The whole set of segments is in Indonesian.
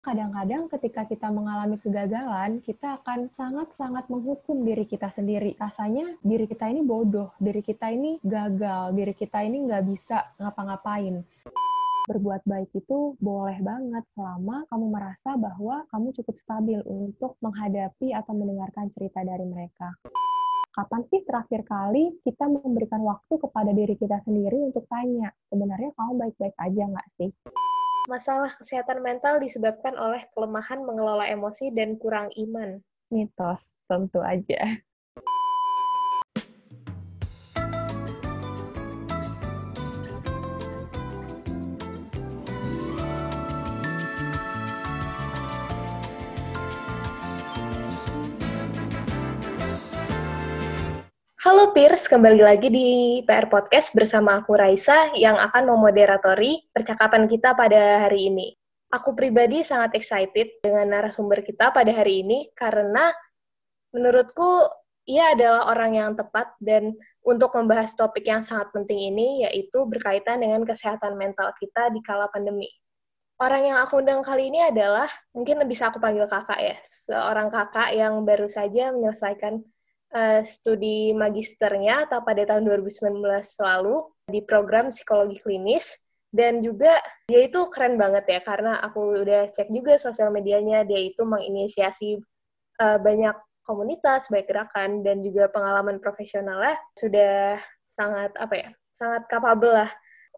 kadang-kadang ketika kita mengalami kegagalan, kita akan sangat-sangat menghukum diri kita sendiri. Rasanya diri kita ini bodoh, diri kita ini gagal, diri kita ini nggak bisa ngapa-ngapain. Berbuat baik itu boleh banget selama kamu merasa bahwa kamu cukup stabil untuk menghadapi atau mendengarkan cerita dari mereka. Kapan sih terakhir kali kita memberikan waktu kepada diri kita sendiri untuk tanya, sebenarnya kamu baik-baik aja nggak sih? Masalah kesehatan mental disebabkan oleh kelemahan mengelola emosi dan kurang iman. Mitos, tentu aja. Halo Piers, kembali lagi di PR Podcast bersama aku Raisa yang akan memoderatori percakapan kita pada hari ini. Aku pribadi sangat excited dengan narasumber kita pada hari ini karena menurutku ia adalah orang yang tepat dan untuk membahas topik yang sangat penting ini yaitu berkaitan dengan kesehatan mental kita di kala pandemi. Orang yang aku undang kali ini adalah, mungkin bisa aku panggil kakak ya, seorang kakak yang baru saja menyelesaikan uh, studi magisternya atau pada tahun 2019 lalu di program psikologi klinis. Dan juga dia itu keren banget ya karena aku udah cek juga sosial medianya dia itu menginisiasi uh, banyak komunitas baik gerakan dan juga pengalaman profesionalnya sudah sangat apa ya sangat kapabel lah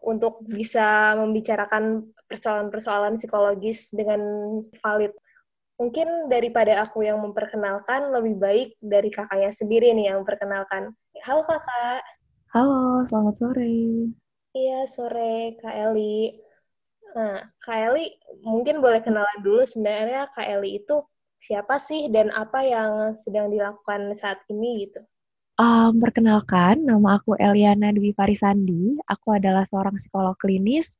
untuk bisa membicarakan persoalan-persoalan psikologis dengan valid Mungkin daripada aku yang memperkenalkan, lebih baik dari kakaknya sendiri nih yang memperkenalkan. Halo kakak. Halo, selamat sore. Iya, sore Kak Eli. Nah, Kak Eli mungkin boleh kenalan dulu sebenarnya Kak Eli itu siapa sih dan apa yang sedang dilakukan saat ini gitu. Um, perkenalkan, nama aku Eliana Dwi Farisandi. Aku adalah seorang psikolog klinis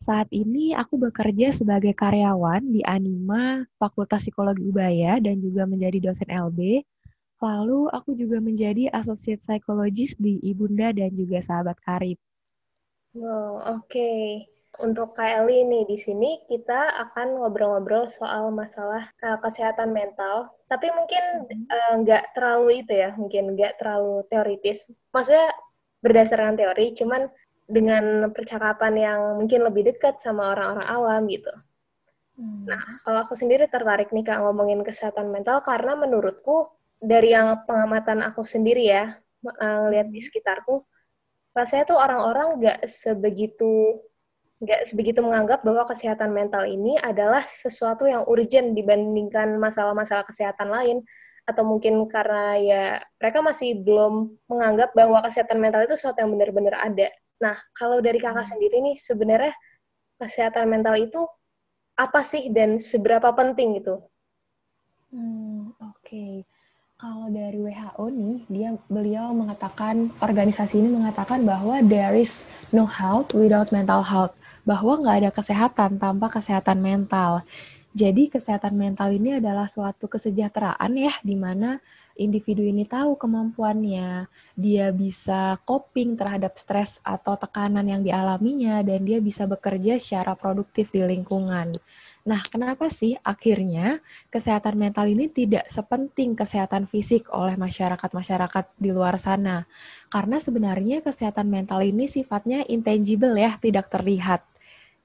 saat ini aku bekerja sebagai karyawan di Anima Fakultas Psikologi Ubaya dan juga menjadi dosen LB. Lalu aku juga menjadi associate psychologist di Ibunda dan juga sahabat karib. Wow, oke. Okay. Untuk KLI nih di sini kita akan ngobrol-ngobrol soal masalah uh, kesehatan mental. Tapi mungkin uh, nggak terlalu itu ya, mungkin nggak terlalu teoritis. Maksudnya berdasarkan teori, cuman dengan percakapan yang mungkin lebih dekat sama orang-orang awam gitu. Hmm. Nah, kalau aku sendiri tertarik nih Kak ngomongin kesehatan mental karena menurutku dari yang pengamatan aku sendiri ya, ngeliat di hmm. sekitarku, rasanya tuh orang-orang nggak sebegitu nggak sebegitu menganggap bahwa kesehatan mental ini adalah sesuatu yang urgent dibandingkan masalah-masalah kesehatan lain atau mungkin karena ya mereka masih belum menganggap bahwa kesehatan mental itu sesuatu yang benar-benar ada Nah, kalau dari kakak hmm. sendiri nih, sebenarnya kesehatan mental itu apa sih dan seberapa penting itu? Hmm, oke. Okay. Kalau dari WHO nih, dia beliau mengatakan organisasi ini mengatakan bahwa there is no health without mental health, bahwa nggak ada kesehatan tanpa kesehatan mental. Jadi kesehatan mental ini adalah suatu kesejahteraan ya, di mana individu ini tahu kemampuannya, dia bisa coping terhadap stres atau tekanan yang dialaminya, dan dia bisa bekerja secara produktif di lingkungan. Nah, kenapa sih akhirnya kesehatan mental ini tidak sepenting kesehatan fisik oleh masyarakat-masyarakat di luar sana? Karena sebenarnya kesehatan mental ini sifatnya intangible ya, tidak terlihat.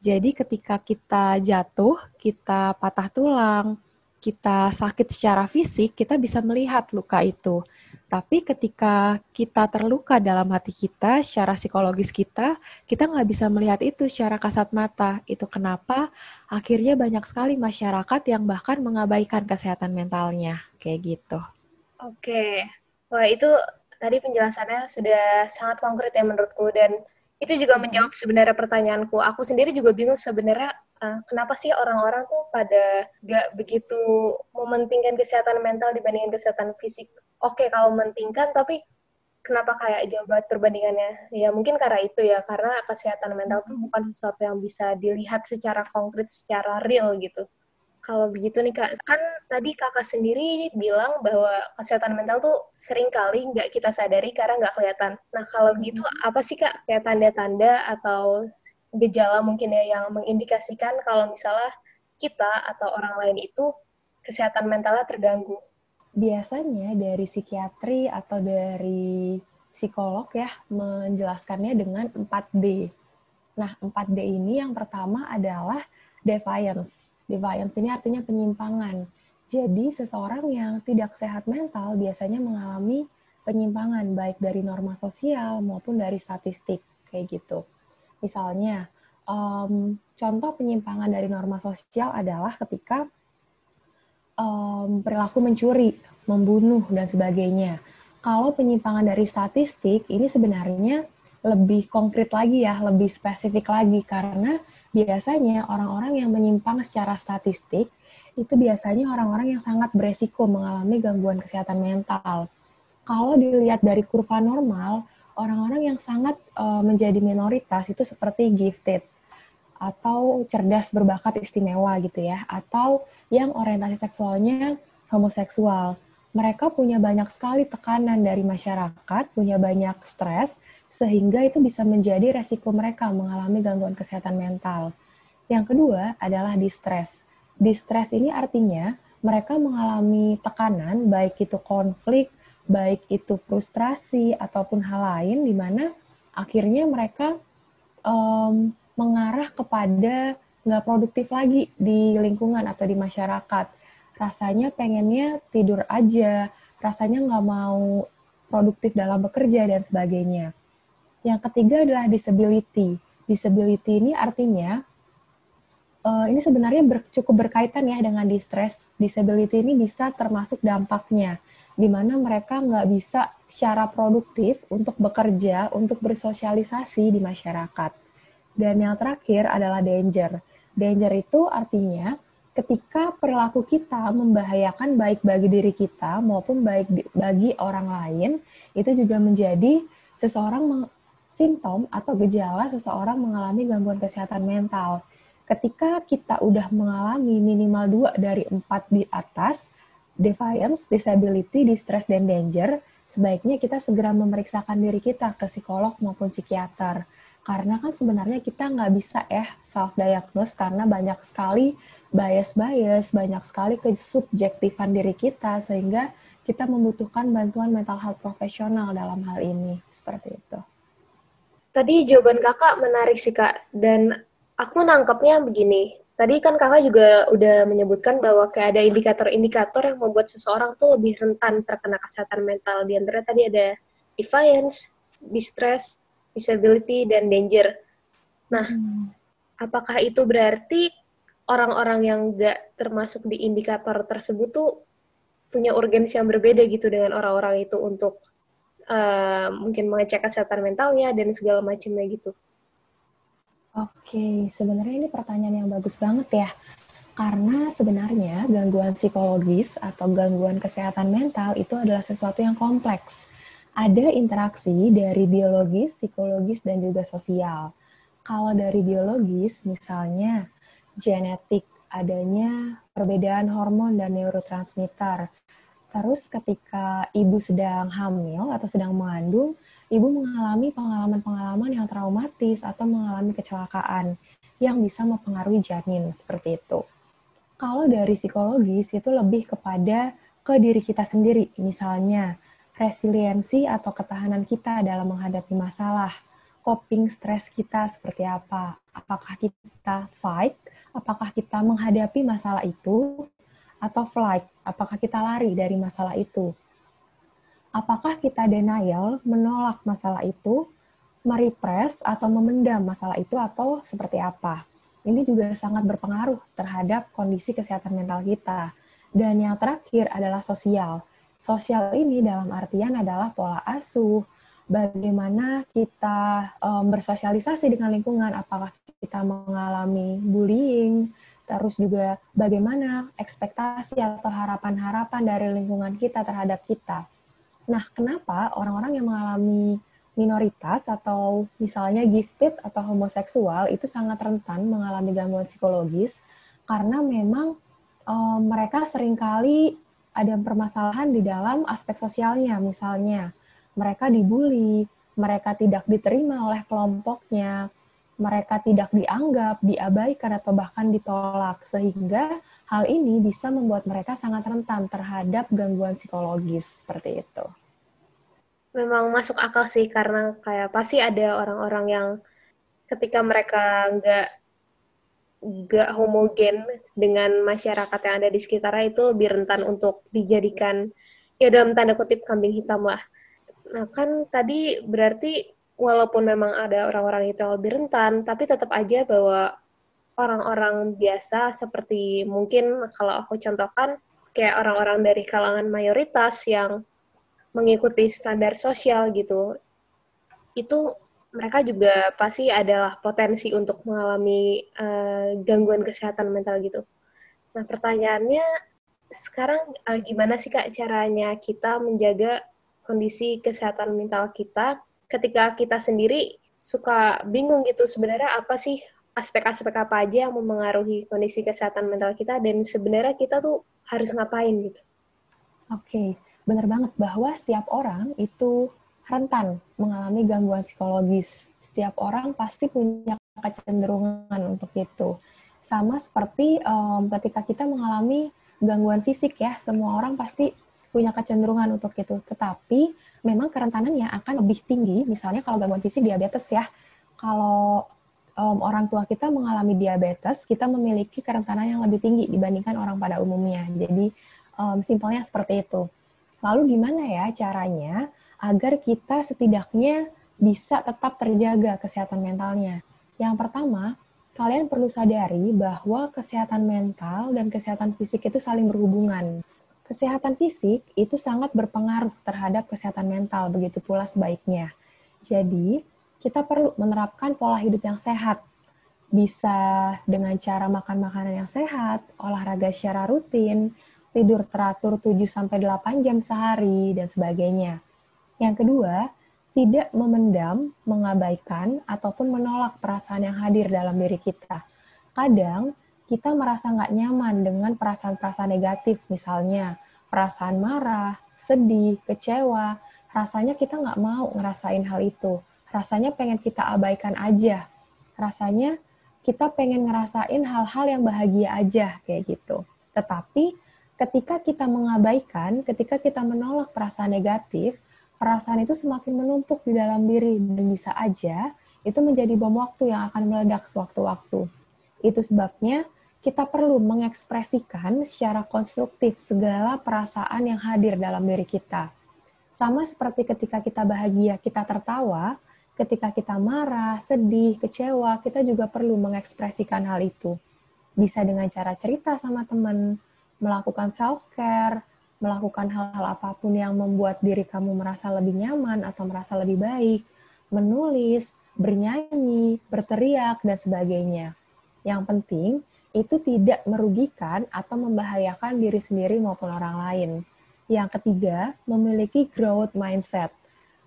Jadi ketika kita jatuh, kita patah tulang, kita sakit secara fisik, kita bisa melihat luka itu. Tapi ketika kita terluka dalam hati kita, secara psikologis kita, kita nggak bisa melihat itu secara kasat mata. Itu kenapa akhirnya banyak sekali masyarakat yang bahkan mengabaikan kesehatan mentalnya. Kayak gitu. Oke. Wah, itu tadi penjelasannya sudah sangat konkret ya menurutku. Dan itu juga menjawab sebenarnya pertanyaanku. Aku sendiri juga bingung sebenarnya uh, kenapa sih orang-orang tuh pada gak begitu mementingkan kesehatan mental dibandingkan kesehatan fisik? Oke, okay, kalau mementingkan, tapi kenapa kayak jauh banget perbandingannya? Ya mungkin karena itu ya, karena kesehatan mental tuh bukan sesuatu yang bisa dilihat secara konkret, secara real gitu. Kalau begitu nih kak, kan tadi kakak sendiri bilang bahwa kesehatan mental tuh sering kali nggak kita sadari karena nggak kelihatan. Nah kalau gitu apa sih kak kayak tanda-tanda atau gejala mungkin ya yang mengindikasikan kalau misalnya kita atau orang lain itu kesehatan mentalnya terganggu? Biasanya dari psikiatri atau dari psikolog ya menjelaskannya dengan 4D. Nah, 4D ini yang pertama adalah defiance. Defiance ini artinya penyimpangan. Jadi, seseorang yang tidak sehat mental biasanya mengalami penyimpangan baik dari norma sosial maupun dari statistik kayak gitu. Misalnya, um, contoh penyimpangan dari norma sosial adalah ketika um, perilaku mencuri, membunuh dan sebagainya. Kalau penyimpangan dari statistik ini sebenarnya lebih konkret lagi ya, lebih spesifik lagi karena biasanya orang-orang yang menyimpang secara statistik itu biasanya orang-orang yang sangat beresiko mengalami gangguan kesehatan mental kalau dilihat dari kurva normal, orang-orang yang sangat uh, menjadi minoritas itu seperti gifted atau cerdas berbakat istimewa gitu ya, atau yang orientasi seksualnya homoseksual. Mereka punya banyak sekali tekanan dari masyarakat, punya banyak stres, sehingga itu bisa menjadi resiko mereka mengalami gangguan kesehatan mental. Yang kedua adalah distress. Distress ini artinya mereka mengalami tekanan, baik itu konflik, baik itu frustrasi ataupun hal lain di mana akhirnya mereka um, mengarah kepada nggak produktif lagi di lingkungan atau di masyarakat. Rasanya pengennya tidur aja, rasanya nggak mau produktif dalam bekerja dan sebagainya. Yang ketiga adalah disability. Disability ini artinya uh, ini sebenarnya cukup berkaitan ya dengan distress. Disability ini bisa termasuk dampaknya di mana mereka nggak bisa secara produktif untuk bekerja, untuk bersosialisasi di masyarakat. Dan yang terakhir adalah danger. Danger itu artinya ketika perilaku kita membahayakan baik bagi diri kita maupun baik bagi orang lain, itu juga menjadi seseorang simptom atau gejala seseorang mengalami gangguan kesehatan mental. Ketika kita udah mengalami minimal dua dari empat di atas, defiance, disability, distress, dan danger, sebaiknya kita segera memeriksakan diri kita ke psikolog maupun psikiater. Karena kan sebenarnya kita nggak bisa ya self-diagnose karena banyak sekali bias-bias, banyak sekali kesubjektifan diri kita, sehingga kita membutuhkan bantuan mental health profesional dalam hal ini. Seperti itu. Tadi jawaban kakak menarik sih kak, dan aku nangkepnya begini, Tadi kan kakak juga udah menyebutkan bahwa kayak ada indikator-indikator yang membuat seseorang tuh lebih rentan terkena kesehatan mental. Di antara tadi ada defiance, distress, disability, dan danger. Nah, hmm. apakah itu berarti orang-orang yang nggak termasuk di indikator tersebut tuh punya urgensi yang berbeda gitu dengan orang-orang itu untuk uh, mungkin mengecek kesehatan mentalnya dan segala macamnya gitu? Oke, sebenarnya ini pertanyaan yang bagus banget ya. Karena sebenarnya gangguan psikologis atau gangguan kesehatan mental itu adalah sesuatu yang kompleks. Ada interaksi dari biologis, psikologis, dan juga sosial. Kalau dari biologis, misalnya genetik, adanya perbedaan hormon dan neurotransmitter. Terus ketika ibu sedang hamil atau sedang mengandung, ibu mengalami pengalaman-pengalaman yang traumatis atau mengalami kecelakaan yang bisa mempengaruhi janin seperti itu. Kalau dari psikologis itu lebih kepada ke diri kita sendiri, misalnya resiliensi atau ketahanan kita dalam menghadapi masalah, coping stres kita seperti apa, apakah kita fight, apakah kita menghadapi masalah itu, atau flight, apakah kita lari dari masalah itu apakah kita denial, menolak masalah itu, merepress atau memendam masalah itu atau seperti apa. Ini juga sangat berpengaruh terhadap kondisi kesehatan mental kita. Dan yang terakhir adalah sosial. Sosial ini dalam artian adalah pola asuh, bagaimana kita um, bersosialisasi dengan lingkungan, apakah kita mengalami bullying, terus juga bagaimana ekspektasi atau harapan-harapan dari lingkungan kita terhadap kita. Nah, kenapa orang-orang yang mengalami minoritas atau misalnya gifted atau homoseksual itu sangat rentan mengalami gangguan psikologis? Karena memang um, mereka sering kali ada permasalahan di dalam aspek sosialnya, misalnya mereka dibully, mereka tidak diterima oleh kelompoknya, mereka tidak dianggap, diabaikan, atau bahkan ditolak, sehingga hal ini bisa membuat mereka sangat rentan terhadap gangguan psikologis seperti itu. Memang masuk akal sih, karena kayak pasti ada orang-orang yang ketika mereka nggak nggak homogen dengan masyarakat yang ada di sekitarnya itu lebih rentan untuk dijadikan ya dalam tanda kutip kambing hitam lah. Nah kan tadi berarti walaupun memang ada orang-orang itu yang lebih rentan, tapi tetap aja bahwa orang-orang biasa seperti mungkin kalau aku contohkan kayak orang-orang dari kalangan mayoritas yang mengikuti standar sosial gitu, itu mereka juga pasti adalah potensi untuk mengalami uh, gangguan kesehatan mental gitu. Nah pertanyaannya sekarang uh, gimana sih kak caranya kita menjaga kondisi kesehatan mental kita ketika kita sendiri suka bingung gitu sebenarnya apa sih aspek-aspek apa aja yang memengaruhi kondisi kesehatan mental kita dan sebenarnya kita tuh harus ngapain gitu. Oke, okay. benar banget bahwa setiap orang itu rentan mengalami gangguan psikologis. Setiap orang pasti punya kecenderungan untuk itu. Sama seperti um, ketika kita mengalami gangguan fisik ya, semua orang pasti punya kecenderungan untuk itu. Tetapi memang kerentanannya akan lebih tinggi, misalnya kalau gangguan fisik diabetes ya, kalau um, orang tua kita mengalami diabetes, kita memiliki kerentanan yang lebih tinggi dibandingkan orang pada umumnya. Jadi um, simpelnya seperti itu. Lalu gimana ya caranya agar kita setidaknya bisa tetap terjaga kesehatan mentalnya? Yang pertama, kalian perlu sadari bahwa kesehatan mental dan kesehatan fisik itu saling berhubungan. Kesehatan fisik itu sangat berpengaruh terhadap kesehatan mental, begitu pula sebaiknya. Jadi, kita perlu menerapkan pola hidup yang sehat. Bisa dengan cara makan makanan yang sehat, olahraga secara rutin, tidur teratur 7-8 jam sehari, dan sebagainya. Yang kedua, tidak memendam, mengabaikan, ataupun menolak perasaan yang hadir dalam diri kita. Kadang, kita merasa nggak nyaman dengan perasaan-perasaan negatif, misalnya perasaan marah, sedih, kecewa, rasanya kita nggak mau ngerasain hal itu. Rasanya pengen kita abaikan aja. Rasanya kita pengen ngerasain hal-hal yang bahagia aja, kayak gitu. Tetapi ketika kita mengabaikan, ketika kita menolak perasaan negatif, perasaan itu semakin menumpuk di dalam diri dan bisa aja itu menjadi bom waktu yang akan meledak sewaktu-waktu. Itu sebabnya kita perlu mengekspresikan secara konstruktif segala perasaan yang hadir dalam diri kita. Sama seperti ketika kita bahagia, kita tertawa, ketika kita marah, sedih, kecewa, kita juga perlu mengekspresikan hal itu. Bisa dengan cara cerita sama teman, melakukan self-care, melakukan hal-hal apa pun yang membuat diri kamu merasa lebih nyaman atau merasa lebih baik, menulis, bernyanyi, berteriak, dan sebagainya. Yang penting, itu tidak merugikan atau membahayakan diri sendiri maupun orang lain. Yang ketiga, memiliki growth mindset.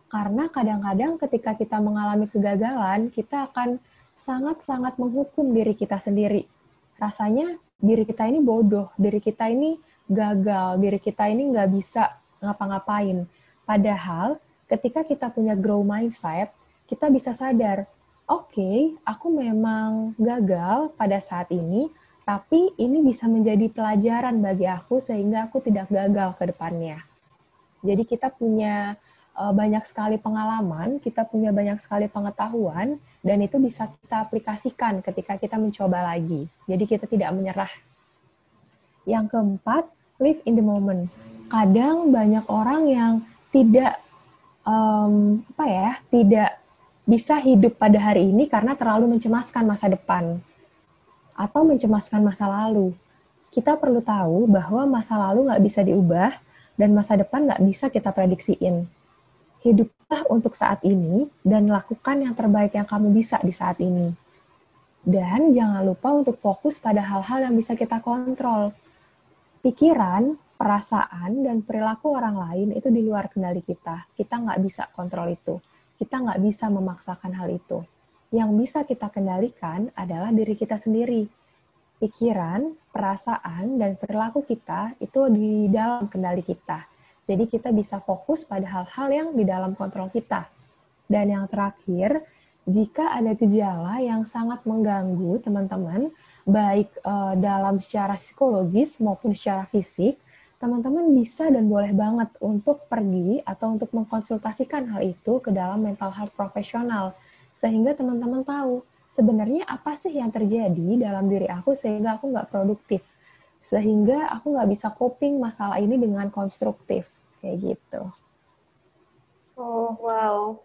Karena kadang-kadang ketika kita mengalami kegagalan, kita akan sangat-sangat menghukum diri kita sendiri. Rasanya diri kita ini bodoh, diri kita ini gagal, diri kita ini nggak bisa ngapa-ngapain. Padahal ketika kita punya grow mindset, kita bisa sadar, oke, okay, aku memang gagal pada saat ini, tapi ini bisa menjadi pelajaran bagi aku sehingga aku tidak gagal ke depannya. Jadi kita punya banyak sekali pengalaman, kita punya banyak sekali pengetahuan, dan itu bisa kita aplikasikan ketika kita mencoba lagi. Jadi kita tidak menyerah. Yang keempat, live in the moment. Kadang banyak orang yang tidak um, apa ya, tidak bisa hidup pada hari ini karena terlalu mencemaskan masa depan atau mencemaskan masa lalu. Kita perlu tahu bahwa masa lalu nggak bisa diubah dan masa depan nggak bisa kita prediksiin. Hiduplah untuk saat ini dan lakukan yang terbaik yang kamu bisa di saat ini. Dan jangan lupa untuk fokus pada hal-hal yang bisa kita kontrol. Pikiran, perasaan, dan perilaku orang lain itu di luar kendali kita. Kita nggak bisa kontrol itu. Kita nggak bisa memaksakan hal itu yang bisa kita kendalikan adalah diri kita sendiri. Pikiran, perasaan, dan perilaku kita itu di dalam kendali kita. Jadi kita bisa fokus pada hal-hal yang di dalam kontrol kita. Dan yang terakhir, jika ada gejala yang sangat mengganggu teman-teman, baik uh, dalam secara psikologis maupun secara fisik, teman-teman bisa dan boleh banget untuk pergi atau untuk mengkonsultasikan hal itu ke dalam mental health profesional, sehingga teman-teman tahu sebenarnya apa sih yang terjadi dalam diri aku sehingga aku nggak produktif, sehingga aku nggak bisa coping masalah ini dengan konstruktif, kayak gitu. Oh, wow.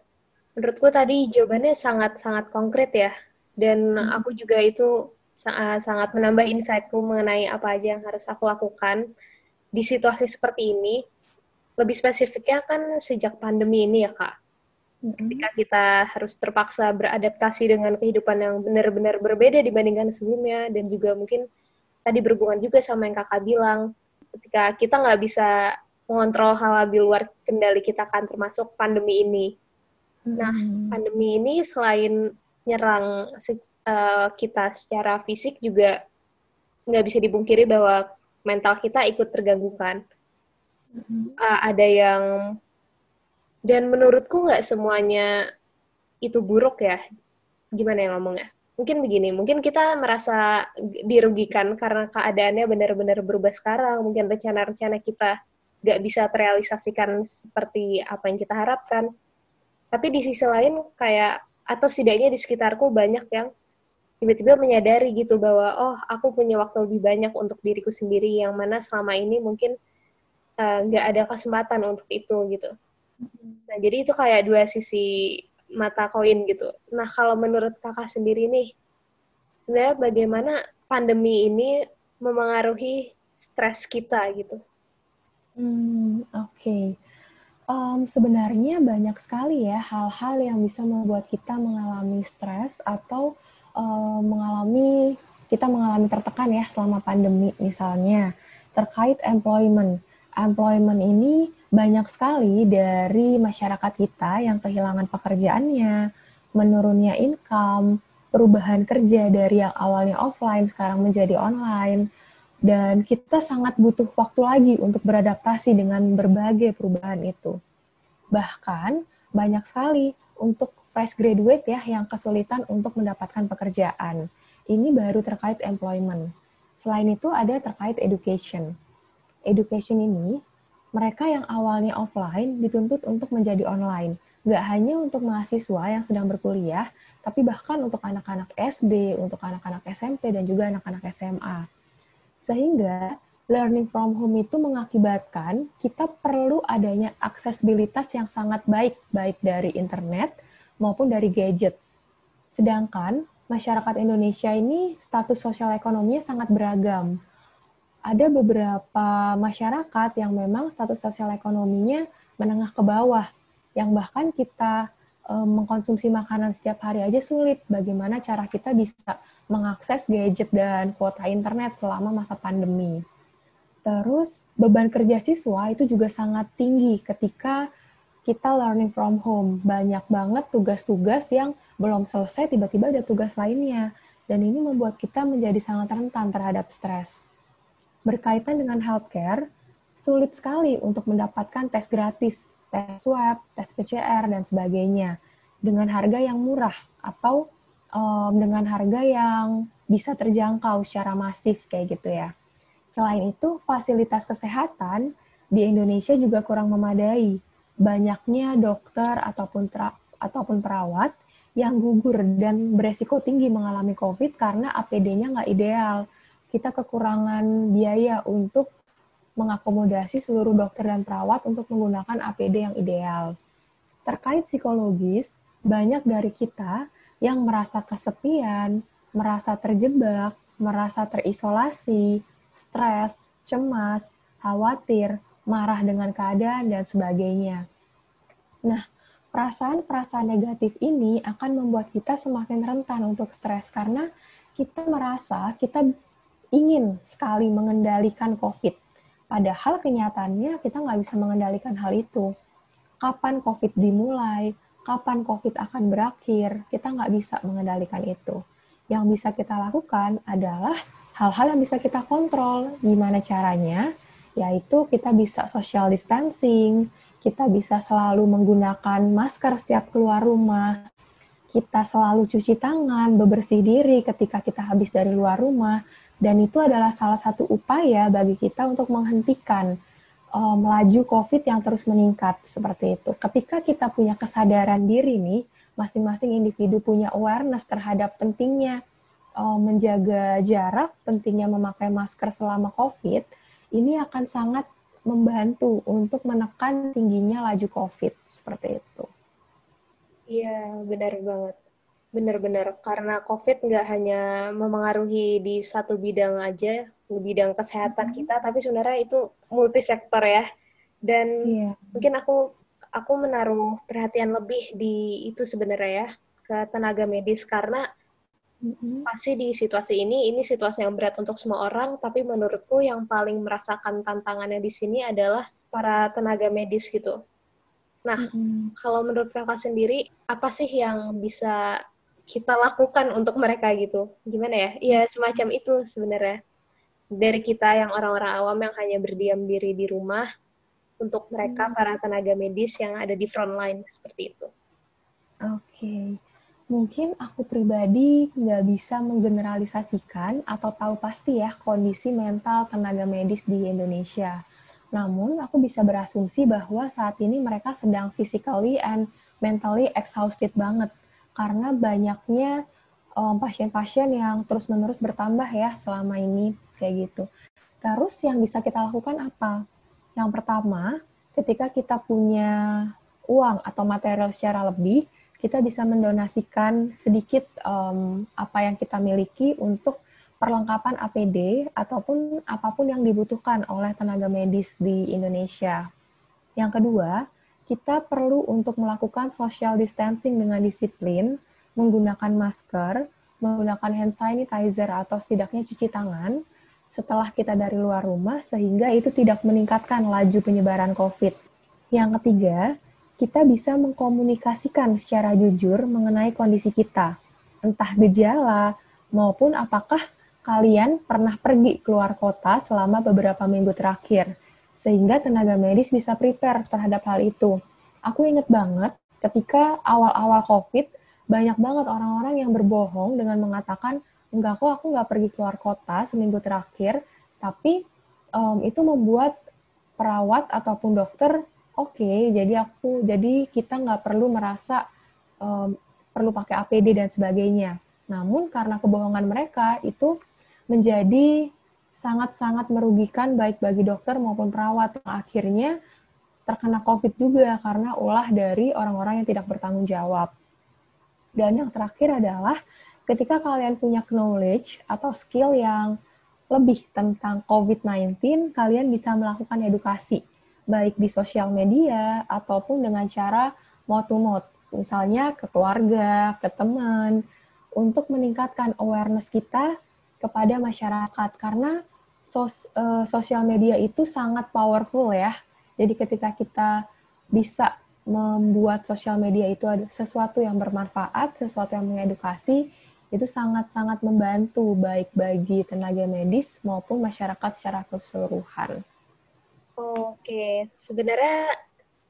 Menurutku tadi jawabannya sangat-sangat konkret ya. Dan hmm. aku juga itu sangat menambah insightku mengenai apa aja yang harus aku lakukan di situasi seperti ini. Lebih spesifiknya kan sejak pandemi ini ya, Kak. Hmm. Ketika kita harus terpaksa beradaptasi dengan kehidupan yang benar-benar berbeda dibandingkan sebelumnya. Dan juga mungkin tadi berhubungan juga sama yang kakak bilang. Ketika kita nggak bisa mengontrol hal-hal di luar kendali kita kan termasuk pandemi ini. Nah, hmm. pandemi ini selain nyerang uh, kita secara fisik juga nggak bisa dipungkiri bahwa mental kita ikut terganggu kan. Uh, ada yang dan menurutku nggak semuanya itu buruk ya. Gimana ya ngomongnya? Mungkin begini, mungkin kita merasa dirugikan karena keadaannya benar-benar berubah sekarang. Mungkin rencana-rencana kita nggak bisa terrealisasikan seperti apa yang kita harapkan. Tapi di sisi lain kayak atau setidaknya di sekitarku banyak yang tiba-tiba menyadari gitu bahwa oh aku punya waktu lebih banyak untuk diriku sendiri yang mana selama ini mungkin eh, nggak uh, ada kesempatan untuk itu gitu. Nah jadi itu kayak dua sisi mata koin gitu. Nah kalau menurut kakak sendiri nih, sebenarnya bagaimana pandemi ini memengaruhi stres kita gitu? Hmm, oke. Sebenarnya banyak sekali ya hal-hal yang bisa membuat kita mengalami stres atau um, mengalami kita mengalami tertekan ya selama pandemi misalnya terkait employment. Employment ini banyak sekali dari masyarakat kita yang kehilangan pekerjaannya, menurunnya income, perubahan kerja dari yang awalnya offline sekarang menjadi online dan kita sangat butuh waktu lagi untuk beradaptasi dengan berbagai perubahan itu. Bahkan banyak sekali untuk fresh graduate ya yang kesulitan untuk mendapatkan pekerjaan. Ini baru terkait employment. Selain itu ada terkait education. Education ini mereka yang awalnya offline dituntut untuk menjadi online. Gak hanya untuk mahasiswa yang sedang berkuliah, tapi bahkan untuk anak-anak SD, untuk anak-anak SMP, dan juga anak-anak SMA sehingga learning from home itu mengakibatkan kita perlu adanya aksesibilitas yang sangat baik, baik dari internet maupun dari gadget. Sedangkan masyarakat Indonesia ini status sosial ekonominya sangat beragam. Ada beberapa masyarakat yang memang status sosial ekonominya menengah ke bawah, yang bahkan kita e, mengkonsumsi makanan setiap hari aja sulit. Bagaimana cara kita bisa mengakses gadget dan kuota internet selama masa pandemi. Terus, beban kerja siswa itu juga sangat tinggi ketika kita learning from home. Banyak banget tugas-tugas yang belum selesai, tiba-tiba ada tugas lainnya. Dan ini membuat kita menjadi sangat rentan terhadap stres. Berkaitan dengan healthcare, sulit sekali untuk mendapatkan tes gratis, tes swab, tes PCR, dan sebagainya, dengan harga yang murah atau um, dengan harga yang bisa terjangkau secara masif kayak gitu ya. Selain itu, fasilitas kesehatan di Indonesia juga kurang memadai. Banyaknya dokter ataupun tra ataupun perawat yang gugur dan beresiko tinggi mengalami COVID karena APD-nya nggak ideal. Kita kekurangan biaya untuk mengakomodasi seluruh dokter dan perawat untuk menggunakan APD yang ideal. Terkait psikologis, banyak dari kita yang merasa kesepian, merasa terjebak, merasa terisolasi, stres, cemas, khawatir, marah dengan keadaan, dan sebagainya. Nah, perasaan-perasaan negatif ini akan membuat kita semakin rentan untuk stres karena kita merasa kita ingin sekali mengendalikan COVID. Padahal kenyataannya kita nggak bisa mengendalikan hal itu. Kapan COVID dimulai, kapan COVID akan berakhir, kita nggak bisa mengendalikan itu. Yang bisa kita lakukan adalah hal-hal yang bisa kita kontrol. Gimana caranya? Yaitu kita bisa social distancing, kita bisa selalu menggunakan masker setiap keluar rumah, kita selalu cuci tangan, bebersih diri ketika kita habis dari luar rumah, dan itu adalah salah satu upaya bagi kita untuk menghentikan uh, melaju COVID yang terus meningkat seperti itu. Ketika kita punya kesadaran diri nih, masing-masing individu punya awareness terhadap pentingnya uh, menjaga jarak, pentingnya memakai masker selama COVID, ini akan sangat membantu untuk menekan tingginya laju COVID seperti itu. Iya, benar banget. Benar-benar, karena COVID nggak hanya memengaruhi di satu bidang aja, bidang kesehatan hmm. kita, tapi sebenarnya itu multisektor ya. Dan yeah. mungkin aku aku menaruh perhatian lebih di itu sebenarnya ya ke tenaga medis karena mm-hmm. pasti di situasi ini ini situasi yang berat untuk semua orang tapi menurutku yang paling merasakan tantangannya di sini adalah para tenaga medis gitu Nah, hmm. kalau menurut kakak sendiri, apa sih yang bisa kita lakukan untuk mereka gitu? Gimana ya? Ya semacam itu sebenarnya. Dari kita yang orang-orang awam yang hanya berdiam diri di rumah, untuk mereka hmm. para tenaga medis yang ada di front line seperti itu. Oke, okay. mungkin aku pribadi nggak bisa menggeneralisasikan atau tahu pasti ya kondisi mental tenaga medis di Indonesia namun, aku bisa berasumsi bahwa saat ini mereka sedang physically and mentally exhausted banget karena banyaknya pasien-pasien um, yang terus-menerus bertambah ya selama ini kayak gitu. Terus yang bisa kita lakukan apa? Yang pertama, ketika kita punya uang atau material secara lebih, kita bisa mendonasikan sedikit um, apa yang kita miliki untuk perlengkapan APD ataupun apa pun yang dibutuhkan oleh tenaga medis di Indonesia. Yang kedua, kita perlu untuk melakukan social distancing dengan disiplin, menggunakan masker, menggunakan hand sanitizer atau setidaknya cuci tangan setelah kita dari luar rumah sehingga itu tidak meningkatkan laju penyebaran COVID. Yang ketiga, kita bisa mengkomunikasikan secara jujur mengenai kondisi kita, entah gejala maupun apakah kalian pernah pergi keluar kota selama beberapa minggu terakhir, sehingga tenaga medis bisa prepare terhadap hal itu. Aku inget banget ketika awal-awal COVID, banyak banget orang-orang yang berbohong dengan mengatakan, enggak kok aku nggak pergi keluar kota seminggu terakhir, tapi um, itu membuat perawat ataupun dokter, oke, okay, jadi aku, jadi kita nggak perlu merasa um, perlu pakai APD dan sebagainya. Namun karena kebohongan mereka itu menjadi sangat-sangat merugikan baik bagi dokter maupun perawat akhirnya terkena COVID juga karena ulah dari orang-orang yang tidak bertanggung jawab. Dan yang terakhir adalah ketika kalian punya knowledge atau skill yang lebih tentang COVID-19, kalian bisa melakukan edukasi, baik di sosial media ataupun dengan cara mouth to mouth, misalnya ke keluarga, ke teman, untuk meningkatkan awareness kita kepada masyarakat karena sos, uh, sosial media itu sangat powerful ya. Jadi ketika kita bisa membuat sosial media itu sesuatu yang bermanfaat, sesuatu yang mengedukasi, itu sangat-sangat membantu baik bagi tenaga medis maupun masyarakat secara keseluruhan. Oke, sebenarnya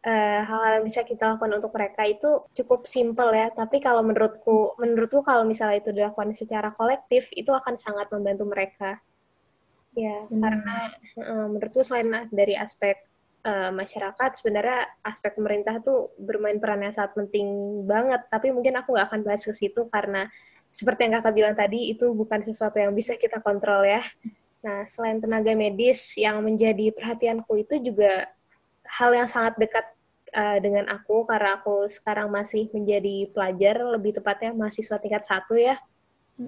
uh, hal-hal yang bisa kita lakukan untuk mereka itu cukup simple ya. Tapi kalau menurutku, menurutku kalau misalnya itu dilakukan secara kolektif, itu akan sangat membantu mereka. Ya, hmm. karena uh, menurutku selain dari aspek uh, masyarakat, sebenarnya aspek pemerintah tuh bermain peran yang sangat penting banget. Tapi mungkin aku nggak akan bahas ke situ karena seperti yang kakak bilang tadi, itu bukan sesuatu yang bisa kita kontrol ya. Nah, selain tenaga medis yang menjadi perhatianku itu juga hal yang sangat dekat uh, dengan aku karena aku sekarang masih menjadi pelajar, lebih tepatnya mahasiswa tingkat satu ya.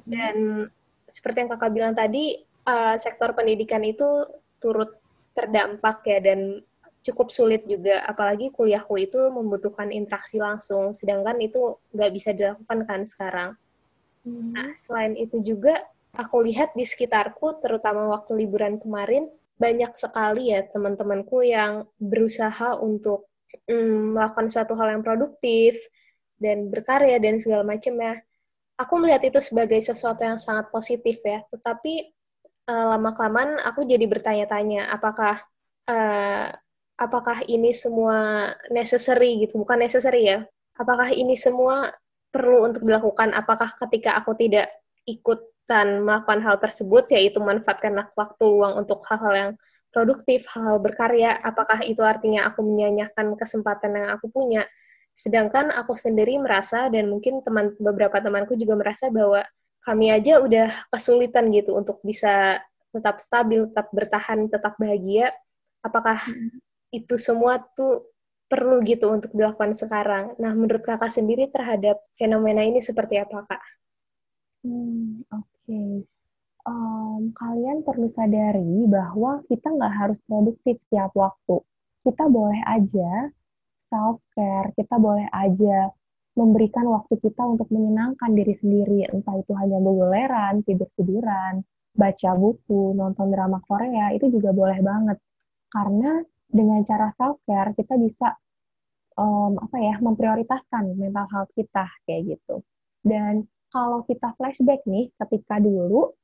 Dan seperti yang kakak bilang tadi, uh, sektor pendidikan itu turut terdampak ya dan cukup sulit juga, apalagi kuliahku itu membutuhkan interaksi langsung, sedangkan itu nggak bisa dilakukan kan sekarang. Hmm. Nah, selain itu juga aku lihat di sekitarku, terutama waktu liburan kemarin, banyak sekali ya teman-temanku yang berusaha untuk mm, melakukan suatu hal yang produktif dan berkarya dan segala macam ya. Aku melihat itu sebagai sesuatu yang sangat positif ya. Tetapi uh, lama-kelamaan aku jadi bertanya-tanya apakah uh, apakah ini semua necessary gitu? Bukan necessary ya. Apakah ini semua perlu untuk dilakukan? Apakah ketika aku tidak ikutan melakukan hal tersebut, yaitu manfaatkan waktu luang untuk hal-hal yang produktif, hal-hal berkarya, apakah itu artinya aku menyanyikan kesempatan yang aku punya? Sedangkan aku sendiri merasa, dan mungkin teman beberapa temanku juga merasa bahwa kami aja udah kesulitan gitu untuk bisa tetap stabil, tetap bertahan, tetap bahagia. Apakah hmm. itu semua tuh perlu gitu untuk dilakukan sekarang. Nah, menurut kakak sendiri terhadap fenomena ini seperti apa, kak? Hmm, Oke. Okay. Um, kalian perlu sadari bahwa kita nggak harus produktif setiap waktu. Kita boleh aja self-care, kita boleh aja memberikan waktu kita untuk menyenangkan diri sendiri. Entah itu hanya beguleran, tidur-tiduran, baca buku, nonton drama Korea, itu juga boleh banget. Karena dengan cara self care kita bisa um, apa ya memprioritaskan mental health kita kayak gitu. Dan kalau kita flashback nih ketika dulu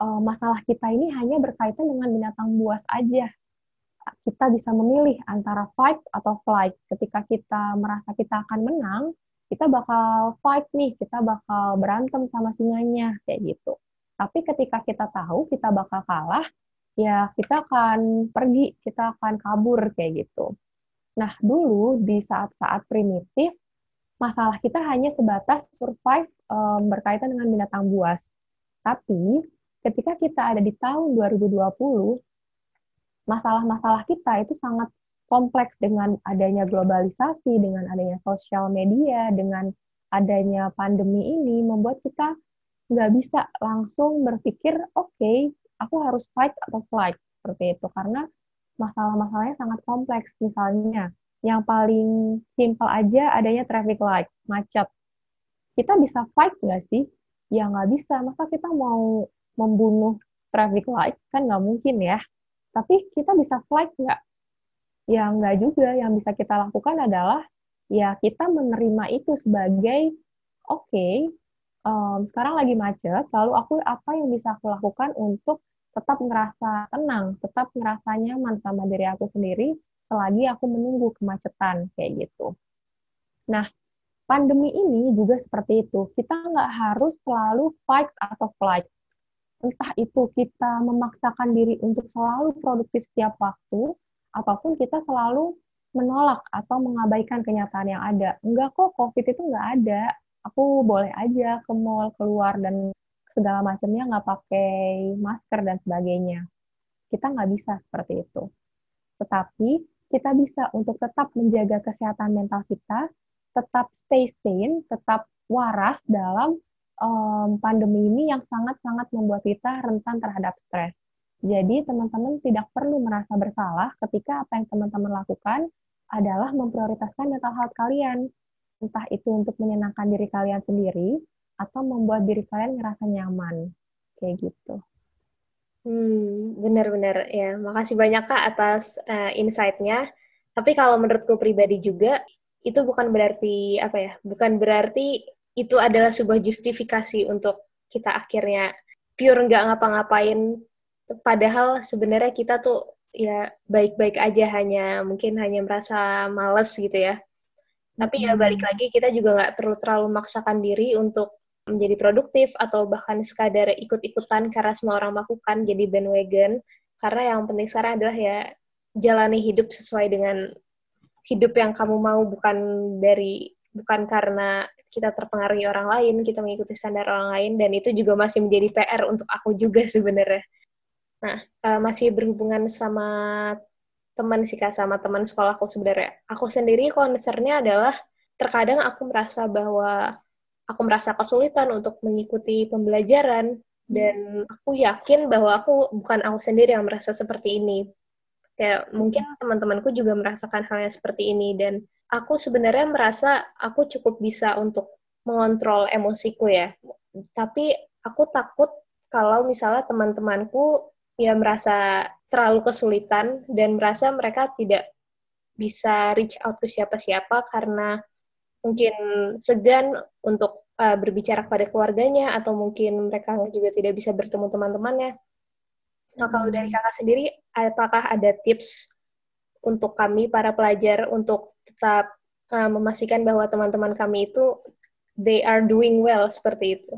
um, masalah kita ini hanya berkaitan dengan binatang buas aja. Kita bisa memilih antara fight atau flight. Ketika kita merasa kita akan menang kita bakal fight nih kita bakal berantem sama singanya kayak gitu. Tapi ketika kita tahu kita bakal kalah ya kita akan pergi, kita akan kabur kayak gitu. Nah, dulu di saat-saat primitif, masalah kita hanya sebatas survive um, berkaitan dengan binatang buas. Tapi ketika kita ada di tahun 2020, masalah-masalah kita itu sangat kompleks dengan adanya globalisasi, dengan adanya sosial media, dengan adanya pandemi ini membuat kita nggak bisa langsung berpikir, oke, okay, aku harus fight atau flight seperti itu. Karena masalah-masalahnya sangat kompleks. Misalnya yang paling simple aja adanya traffic light macet. Kita bisa fight nggak sih? Ya nggak bisa. Masa kita mau membunuh traffic light? Kan nggak mungkin ya. Tapi kita bisa flight nggak? Ya nggak juga. Yang bisa kita lakukan adalah ya kita menerima itu sebagai oke okay, um, sekarang lagi macet lalu aku apa yang bisa aku lakukan untuk tetap ngerasa tenang, tetap ngerasa nyaman sama diri aku sendiri selagi aku menunggu kemacetan kayak gitu. Nah, pandemi ini juga seperti itu. Kita nggak harus selalu fight atau flight. Entah itu kita memaksakan diri untuk selalu produktif setiap waktu, ataupun kita selalu menolak atau mengabaikan kenyataan yang ada. Enggak kok, COVID itu nggak ada. Aku boleh aja ke mall, keluar, dan segala macamnya nggak pakai masker dan sebagainya. Kita nggak bisa seperti itu. Tetapi kita bisa untuk tetap menjaga kesehatan mental kita, tetap stay sane, tetap waras dalam um, pandemi ini yang sangat-sangat membuat kita rentan terhadap stres. Jadi teman-teman tidak perlu merasa bersalah ketika apa yang teman-teman lakukan adalah memprioritaskan mental health kalian. Entah itu untuk menyenangkan diri kalian sendiri, atau membuat diri kalian ngerasa nyaman kayak gitu. Hmm, benar-benar ya. Makasih banyak kak atas uh, insight-nya. Tapi kalau menurutku pribadi juga itu bukan berarti apa ya? Bukan berarti itu adalah sebuah justifikasi untuk kita akhirnya pure nggak ngapa-ngapain. Padahal sebenarnya kita tuh ya baik-baik aja hanya mungkin hanya merasa males gitu ya. Tapi ya balik hmm. lagi kita juga nggak perlu terlalu memaksakan diri untuk menjadi produktif atau bahkan sekadar ikut-ikutan karena semua orang melakukan jadi bandwagon. Karena yang penting sekarang adalah ya jalani hidup sesuai dengan hidup yang kamu mau bukan dari bukan karena kita terpengaruhi orang lain kita mengikuti standar orang lain dan itu juga masih menjadi PR untuk aku juga sebenarnya. Nah uh, masih berhubungan sama teman sih kak sama teman sekolahku sebenarnya. Aku sendiri concernnya adalah terkadang aku merasa bahwa aku merasa kesulitan untuk mengikuti pembelajaran dan aku yakin bahwa aku bukan aku sendiri yang merasa seperti ini. Kayak mungkin teman-temanku juga merasakan hal yang seperti ini dan aku sebenarnya merasa aku cukup bisa untuk mengontrol emosiku ya. Tapi aku takut kalau misalnya teman-temanku ya merasa terlalu kesulitan dan merasa mereka tidak bisa reach out ke siapa-siapa karena mungkin segan untuk uh, berbicara kepada keluarganya atau mungkin mereka juga tidak bisa bertemu teman-temannya. Nah, kalau dari kakak sendiri, apakah ada tips untuk kami para pelajar untuk tetap uh, memastikan bahwa teman-teman kami itu they are doing well seperti itu.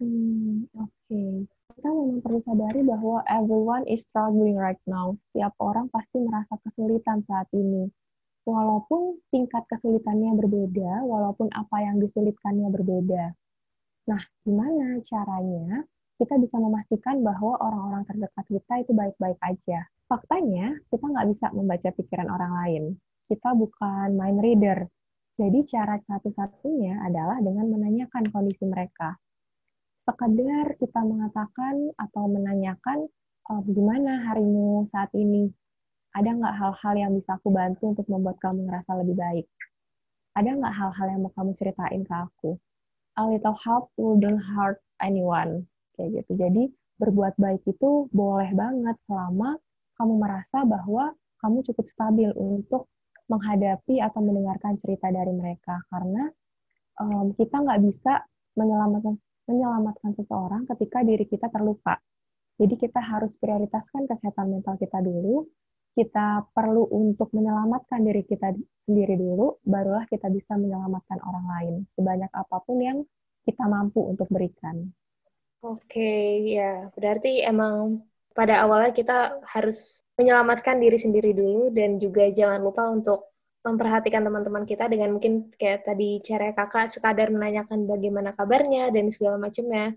Hmm, oke. Okay. Kita memang perlu sadari bahwa everyone is struggling right now. Setiap orang pasti merasa kesulitan saat ini. Walaupun tingkat kesulitannya berbeda, walaupun apa yang disulitkannya berbeda. Nah, gimana caranya kita bisa memastikan bahwa orang-orang terdekat kita itu baik-baik aja? Faktanya, kita nggak bisa membaca pikiran orang lain. Kita bukan mind reader. Jadi cara satu-satunya adalah dengan menanyakan kondisi mereka. Sekadar kita mengatakan atau menanyakan, oh, gimana harimu saat ini? Ada nggak hal-hal yang bisa aku bantu untuk membuat kamu merasa lebih baik? Ada nggak hal-hal yang mau kamu ceritain ke aku? A little help wouldn't hurt anyone. Kayak gitu. Jadi, berbuat baik itu boleh banget selama kamu merasa bahwa kamu cukup stabil untuk menghadapi atau mendengarkan cerita dari mereka karena um, kita nggak bisa menyelamatkan menyelamatkan seseorang ketika diri kita terluka. Jadi kita harus prioritaskan kesehatan mental kita dulu. Kita perlu untuk menyelamatkan diri kita sendiri dulu, barulah kita bisa menyelamatkan orang lain sebanyak apa pun yang kita mampu untuk berikan. Oke, ya berarti emang pada awalnya kita harus menyelamatkan diri sendiri dulu dan juga jangan lupa untuk memperhatikan teman-teman kita dengan mungkin kayak tadi cara kakak sekadar menanyakan bagaimana kabarnya dan segala macamnya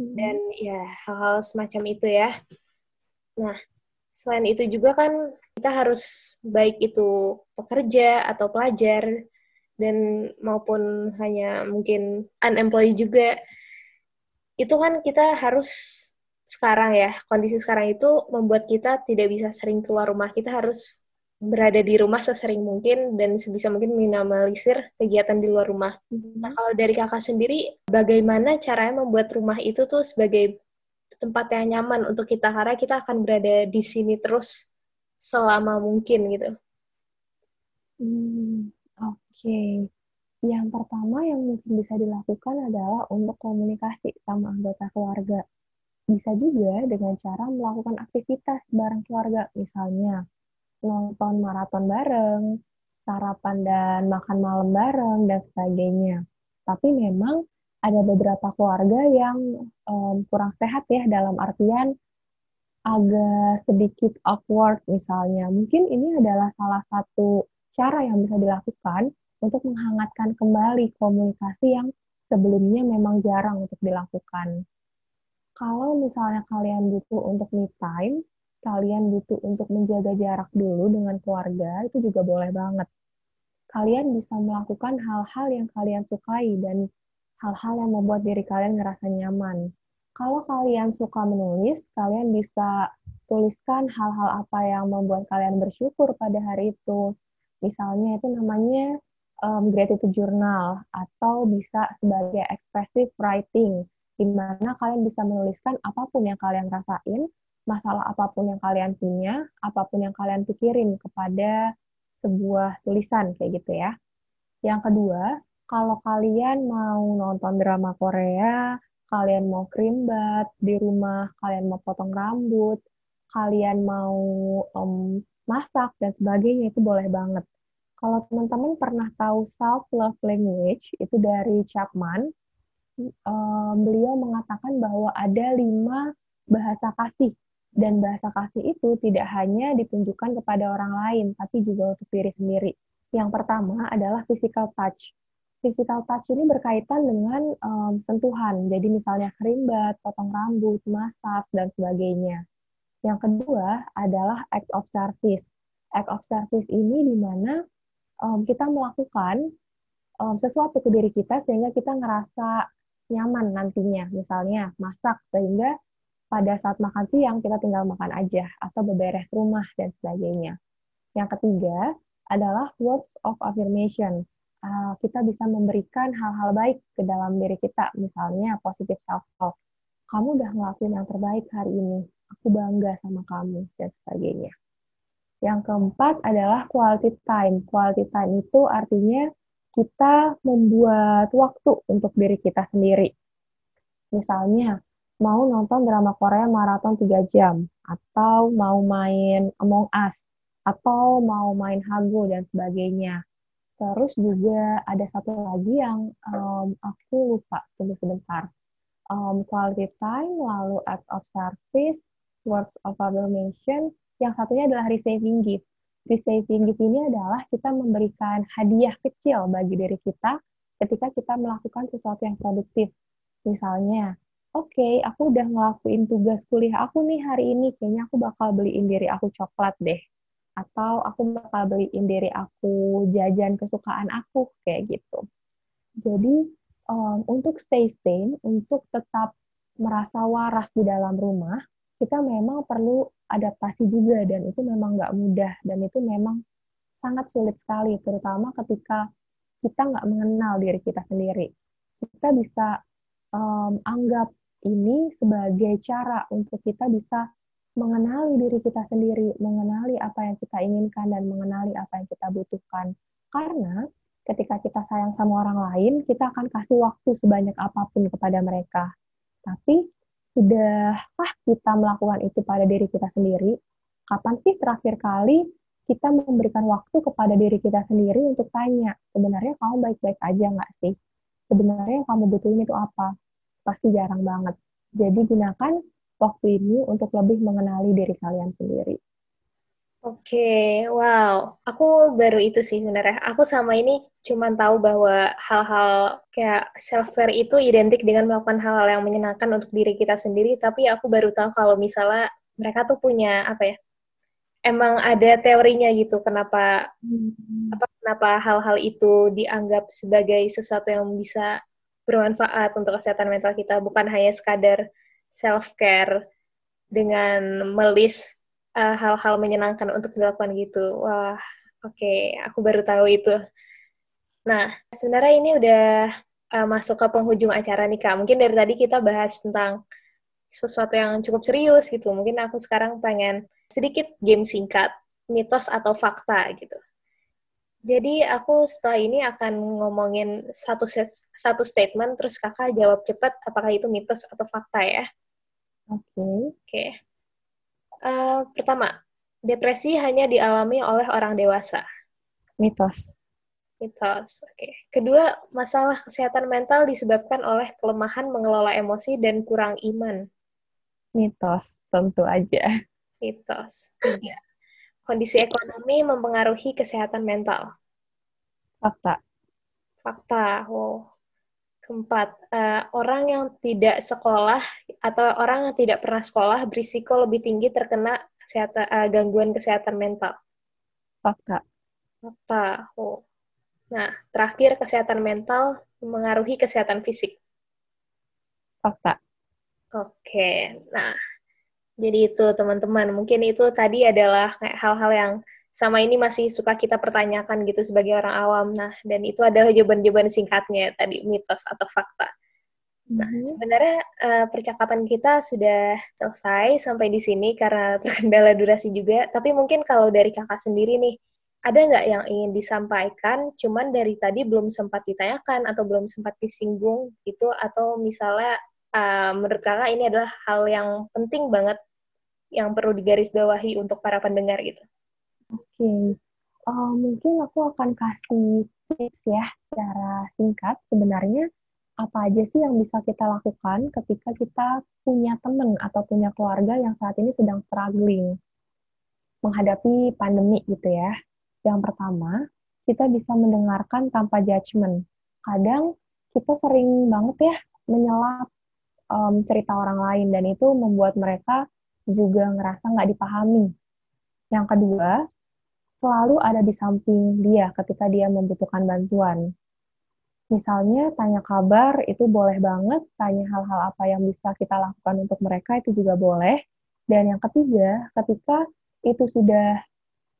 hmm. dan ya hal-hal semacam itu ya. Nah selain itu juga kan kita harus baik itu pekerja atau pelajar dan maupun hanya mungkin unemployed juga itu kan kita harus sekarang ya, kondisi sekarang itu membuat kita tidak bisa sering keluar rumah. Kita harus berada di rumah sesering mungkin dan sebisa mungkin minimalisir kegiatan di luar rumah. Nah, kalau dari kakak sendiri, bagaimana caranya membuat rumah itu tuh sebagai tempat yang nyaman untuk kita karena kita akan berada di sini terus selama mungkin gitu. Hmm, Oke, okay. yang pertama yang mungkin bisa dilakukan adalah untuk komunikasi sama anggota keluarga. Bisa juga dengan cara melakukan aktivitas bareng keluarga, misalnya nonton maraton bareng, sarapan dan makan malam bareng, dan sebagainya. Tapi memang ada beberapa keluarga yang um, kurang sehat ya, dalam artian agak sedikit awkward misalnya. Mungkin ini adalah salah satu cara yang bisa dilakukan untuk menghangatkan kembali komunikasi yang sebelumnya memang jarang untuk dilakukan kalau misalnya kalian butuh untuk me time, kalian butuh untuk menjaga jarak dulu dengan keluarga, itu juga boleh banget. Kalian bisa melakukan hal-hal yang kalian sukai dan hal-hal yang membuat diri kalian ngerasa nyaman. Kalau kalian suka menulis, kalian bisa tuliskan hal-hal apa yang membuat kalian bersyukur pada hari itu. Misalnya itu namanya um, gratitude journal atau bisa sebagai expressive writing di mana kalian bisa menuliskan apa pun yang kalian rasain, masalah apa pun yang kalian punya, apa pun yang kalian pikirin kepada sebuah tulisan kayak gitu ya. Yang kedua, kalau kalian mau nonton drama Korea, kalian mau krimbat di rumah, kalian mau potong rambut, kalian mau um, masak dan sebagainya itu boleh banget. Kalau teman-teman pernah tahu self love language itu dari Chapman, um, beliau mengatakan bahwa ada lima bahasa kasih dan bahasa kasih itu tidak hanya ditunjukkan kepada orang lain, tapi juga untuk diri sendiri. Yang pertama adalah physical touch. Physical touch ini berkaitan dengan um, sentuhan, jadi misalnya kerimbat, potong rambut, massage, dan sebagainya. Yang kedua adalah act of service. Act of service ini di mana um, kita melakukan um, sesuatu ke diri kita sehingga kita ngerasa nyaman nantinya. Misalnya masak sehingga pada saat makan siang kita tinggal makan aja atau beberes rumah dan sebagainya. Yang ketiga adalah words of affirmation. Uh, kita bisa memberikan hal-hal baik ke dalam diri kita, misalnya positive self-talk. Kamu udah ngelakuin yang terbaik hari ini. Aku bangga sama kamu dan sebagainya. Yang keempat adalah quality time. Quality time itu artinya kita membuat waktu untuk diri kita sendiri. Misalnya, mau nonton drama Korea maraton 3 jam, atau mau main Among Us, atau mau main Hago, dan sebagainya. Terus juga ada satu lagi yang um, aku lupa, tunggu sebentar. Um, quality time, lalu act of service, words of affirmation, yang satunya adalah receiving gift. Receiving gift ini adalah kita memberikan hadiah kecil bagi diri kita ketika kita melakukan sesuatu yang produktif. Misalnya, oke, okay, aku udah ngelakuin tugas kuliah aku nih hari ini, kayaknya aku bakal beliin diri aku coklat deh atau aku bakal beliin diri aku jajan kesukaan aku kayak gitu. Jadi um, untuk stay sane, untuk tetap merasa waras di dalam rumah, kita memang perlu adaptasi juga dan itu memang nggak mudah dan itu memang sangat sulit sekali, terutama ketika kita nggak mengenal diri kita sendiri. Kita bisa um, anggap ini sebagai cara untuk kita bisa mengenali diri kita sendiri, mengenali apa yang kita inginkan dan mengenali apa yang kita butuhkan. Karena ketika kita sayang sama orang lain, kita akan kasih waktu sebanyak apa pun kepada mereka. Tapi sudahkah kita melakukan itu pada diri kita sendiri? Kapan sih terakhir kali kita memberikan waktu kepada diri kita sendiri untuk tanya, sebenarnya kamu baik-baik aja nggak sih? Sebenarnya kamu butuhin itu apa? Pasti jarang banget. Jadi gunakan waktu ini untuk lebih mengenali diri kalian sendiri. Oke, okay, wow. Aku baru itu sih sebenarnya. Aku sama ini cuma tahu bahwa hal-hal kayak self-care itu identik dengan melakukan hal-hal yang menyenangkan untuk diri kita sendiri, tapi aku baru tahu kalau misalnya mereka tuh punya apa ya? Emang ada teorinya gitu kenapa hmm. apa kenapa hal-hal itu dianggap sebagai sesuatu yang bisa bermanfaat untuk kesehatan mental kita, bukan hanya sekadar self care dengan melis uh, hal-hal menyenangkan untuk dilakukan gitu. Wah, oke, okay. aku baru tahu itu. Nah, sebenarnya ini udah uh, masuk ke penghujung acara nih Kak. Mungkin dari tadi kita bahas tentang sesuatu yang cukup serius gitu. Mungkin aku sekarang pengen sedikit game singkat, mitos atau fakta gitu. Jadi aku setelah ini akan ngomongin satu set, satu statement terus kakak jawab cepat apakah itu mitos atau fakta ya. Oke. Okay. Oke. Okay. Uh, eh, pertama, depresi hanya dialami oleh orang dewasa. Mitos. Mitos. Oke. Okay. Kedua, masalah kesehatan mental disebabkan oleh kelemahan mengelola emosi dan kurang iman. Mitos, tentu aja. Mitos. Tiga. Kondisi ekonomi mempengaruhi kesehatan mental. Fakta. Fakta. Wow. Keempat, uh, orang yang tidak sekolah atau orang yang tidak pernah sekolah berisiko lebih tinggi terkena kesehatan, uh, gangguan kesehatan mental. Fakta. Fakta. Oh. Nah, terakhir kesehatan mental mengaruhi kesehatan fisik. Fakta. Oke, nah jadi itu teman-teman. Mungkin itu tadi adalah hal-hal yang sama ini masih suka kita pertanyakan gitu sebagai orang awam. Nah, dan itu adalah jawaban-jawaban singkatnya tadi mitos atau fakta. Nah, mm-hmm. sebenarnya uh, percakapan kita sudah selesai sampai di sini karena terkendala durasi juga. Tapi mungkin kalau dari kakak sendiri nih, ada nggak yang ingin disampaikan, cuman dari tadi belum sempat ditanyakan atau belum sempat disinggung gitu, atau misalnya uh, menurut kakak ini adalah hal yang penting banget yang perlu digarisbawahi untuk para pendengar gitu? Oke, okay. uh, eh, mungkin aku akan kasih tips ya secara singkat. Sebenarnya apa aja sih yang bisa kita lakukan ketika kita punya teman atau punya keluarga yang saat ini sedang struggling menghadapi pandemi gitu ya. Yang pertama, kita bisa mendengarkan tanpa judgement. Kadang kita sering banget ya menyelap um, cerita orang lain dan itu membuat mereka juga ngerasa nggak dipahami. Yang kedua, selalu ada di samping dia ketika dia membutuhkan bantuan. Misalnya tanya kabar itu boleh banget, tanya hal-hal apa yang bisa kita lakukan untuk mereka itu juga boleh. Dan yang ketiga, ketika itu sudah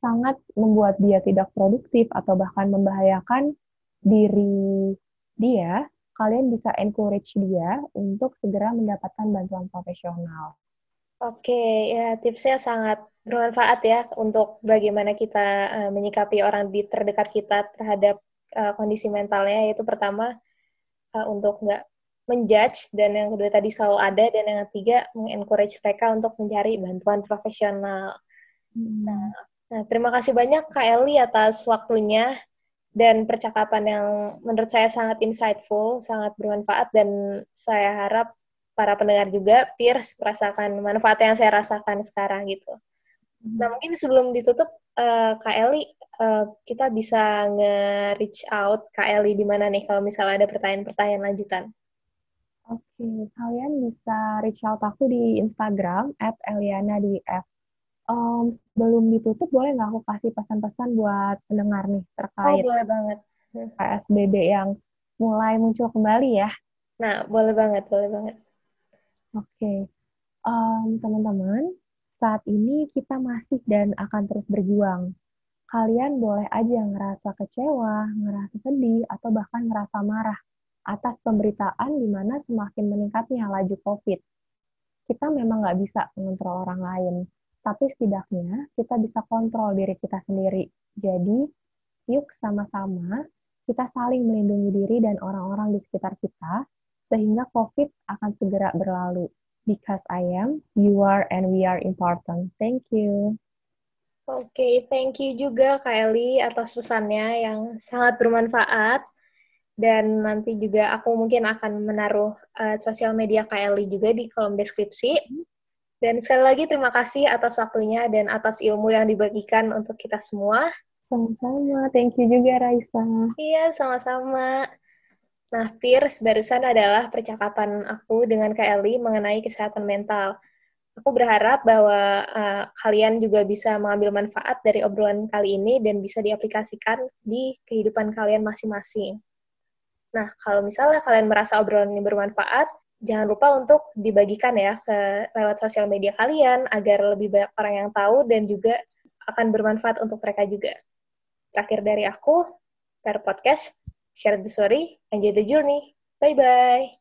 sangat membuat dia tidak produktif atau bahkan membahayakan diri dia, kalian bisa encourage dia untuk segera mendapatkan bantuan profesional. Oke, ya tipsnya sangat bermanfaat ya untuk bagaimana kita uh, menyikapi orang di terdekat kita terhadap uh, kondisi mentalnya. Yaitu pertama uh, untuk nggak menjudge dan yang kedua tadi selalu ada dan yang ketiga mengencourage mereka untuk mencari bantuan profesional. Hmm. Nah, nah, terima kasih banyak Kak Eli atas waktunya dan percakapan yang menurut saya sangat insightful, sangat bermanfaat dan saya harap para pendengar juga peers merasakan manfaat yang saya rasakan sekarang gitu. Hmm. Nah mungkin sebelum ditutup uh, Kak Eli uh, kita bisa nge-reach out Kak Eli di mana nih kalau misalnya ada pertanyaan-pertanyaan lanjutan. Oke, okay. kalian bisa reach out aku di Instagram at Eliana di F. Um, belum ditutup, boleh nggak aku kasih pesan-pesan buat pendengar nih terkait oh, boleh banget. PSBB yang mulai muncul kembali ya? Nah, boleh banget, boleh banget. Oke, okay. um, teman-teman, saat ini kita masih dan akan terus berjuang. Kalian boleh aja ngerasa kecewa, ngerasa sedih, atau bahkan ngerasa marah atas pemberitaan di mana semakin meningkatnya laju COVID. Kita memang nggak bisa mengontrol orang lain, tapi setidaknya kita bisa kontrol diri kita sendiri. Jadi, yuk sama-sama kita saling melindungi diri dan orang-orang di sekitar kita sehingga COVID akan segera berlalu. Because I am, you are, and we are important. Thank you. Oke, okay, thank you juga Kak Eli atas pesannya yang sangat bermanfaat. Dan nanti juga aku mungkin akan menaruh uh, sosial media Kak Eli juga di kolom deskripsi. Dan sekali lagi terima kasih atas waktunya dan atas ilmu yang dibagikan untuk kita semua. Sama-sama. Thank you juga, Raisa. Iya, sama-sama. Nah, Pierce, barusan adalah percakapan aku dengan Kak Eli mengenai kesehatan mental. Aku berharap bahwa uh, kalian juga bisa mengambil manfaat dari obrolan kali ini dan bisa diaplikasikan di kehidupan kalian masing-masing. Nah, kalau misalnya kalian merasa obrolan ini bermanfaat, jangan lupa untuk dibagikan ya ke lewat sosial media kalian agar lebih banyak orang yang tahu dan juga akan bermanfaat untuk mereka juga. Terakhir dari aku, per podcast, share the story, enjoy the journey. Bye bye.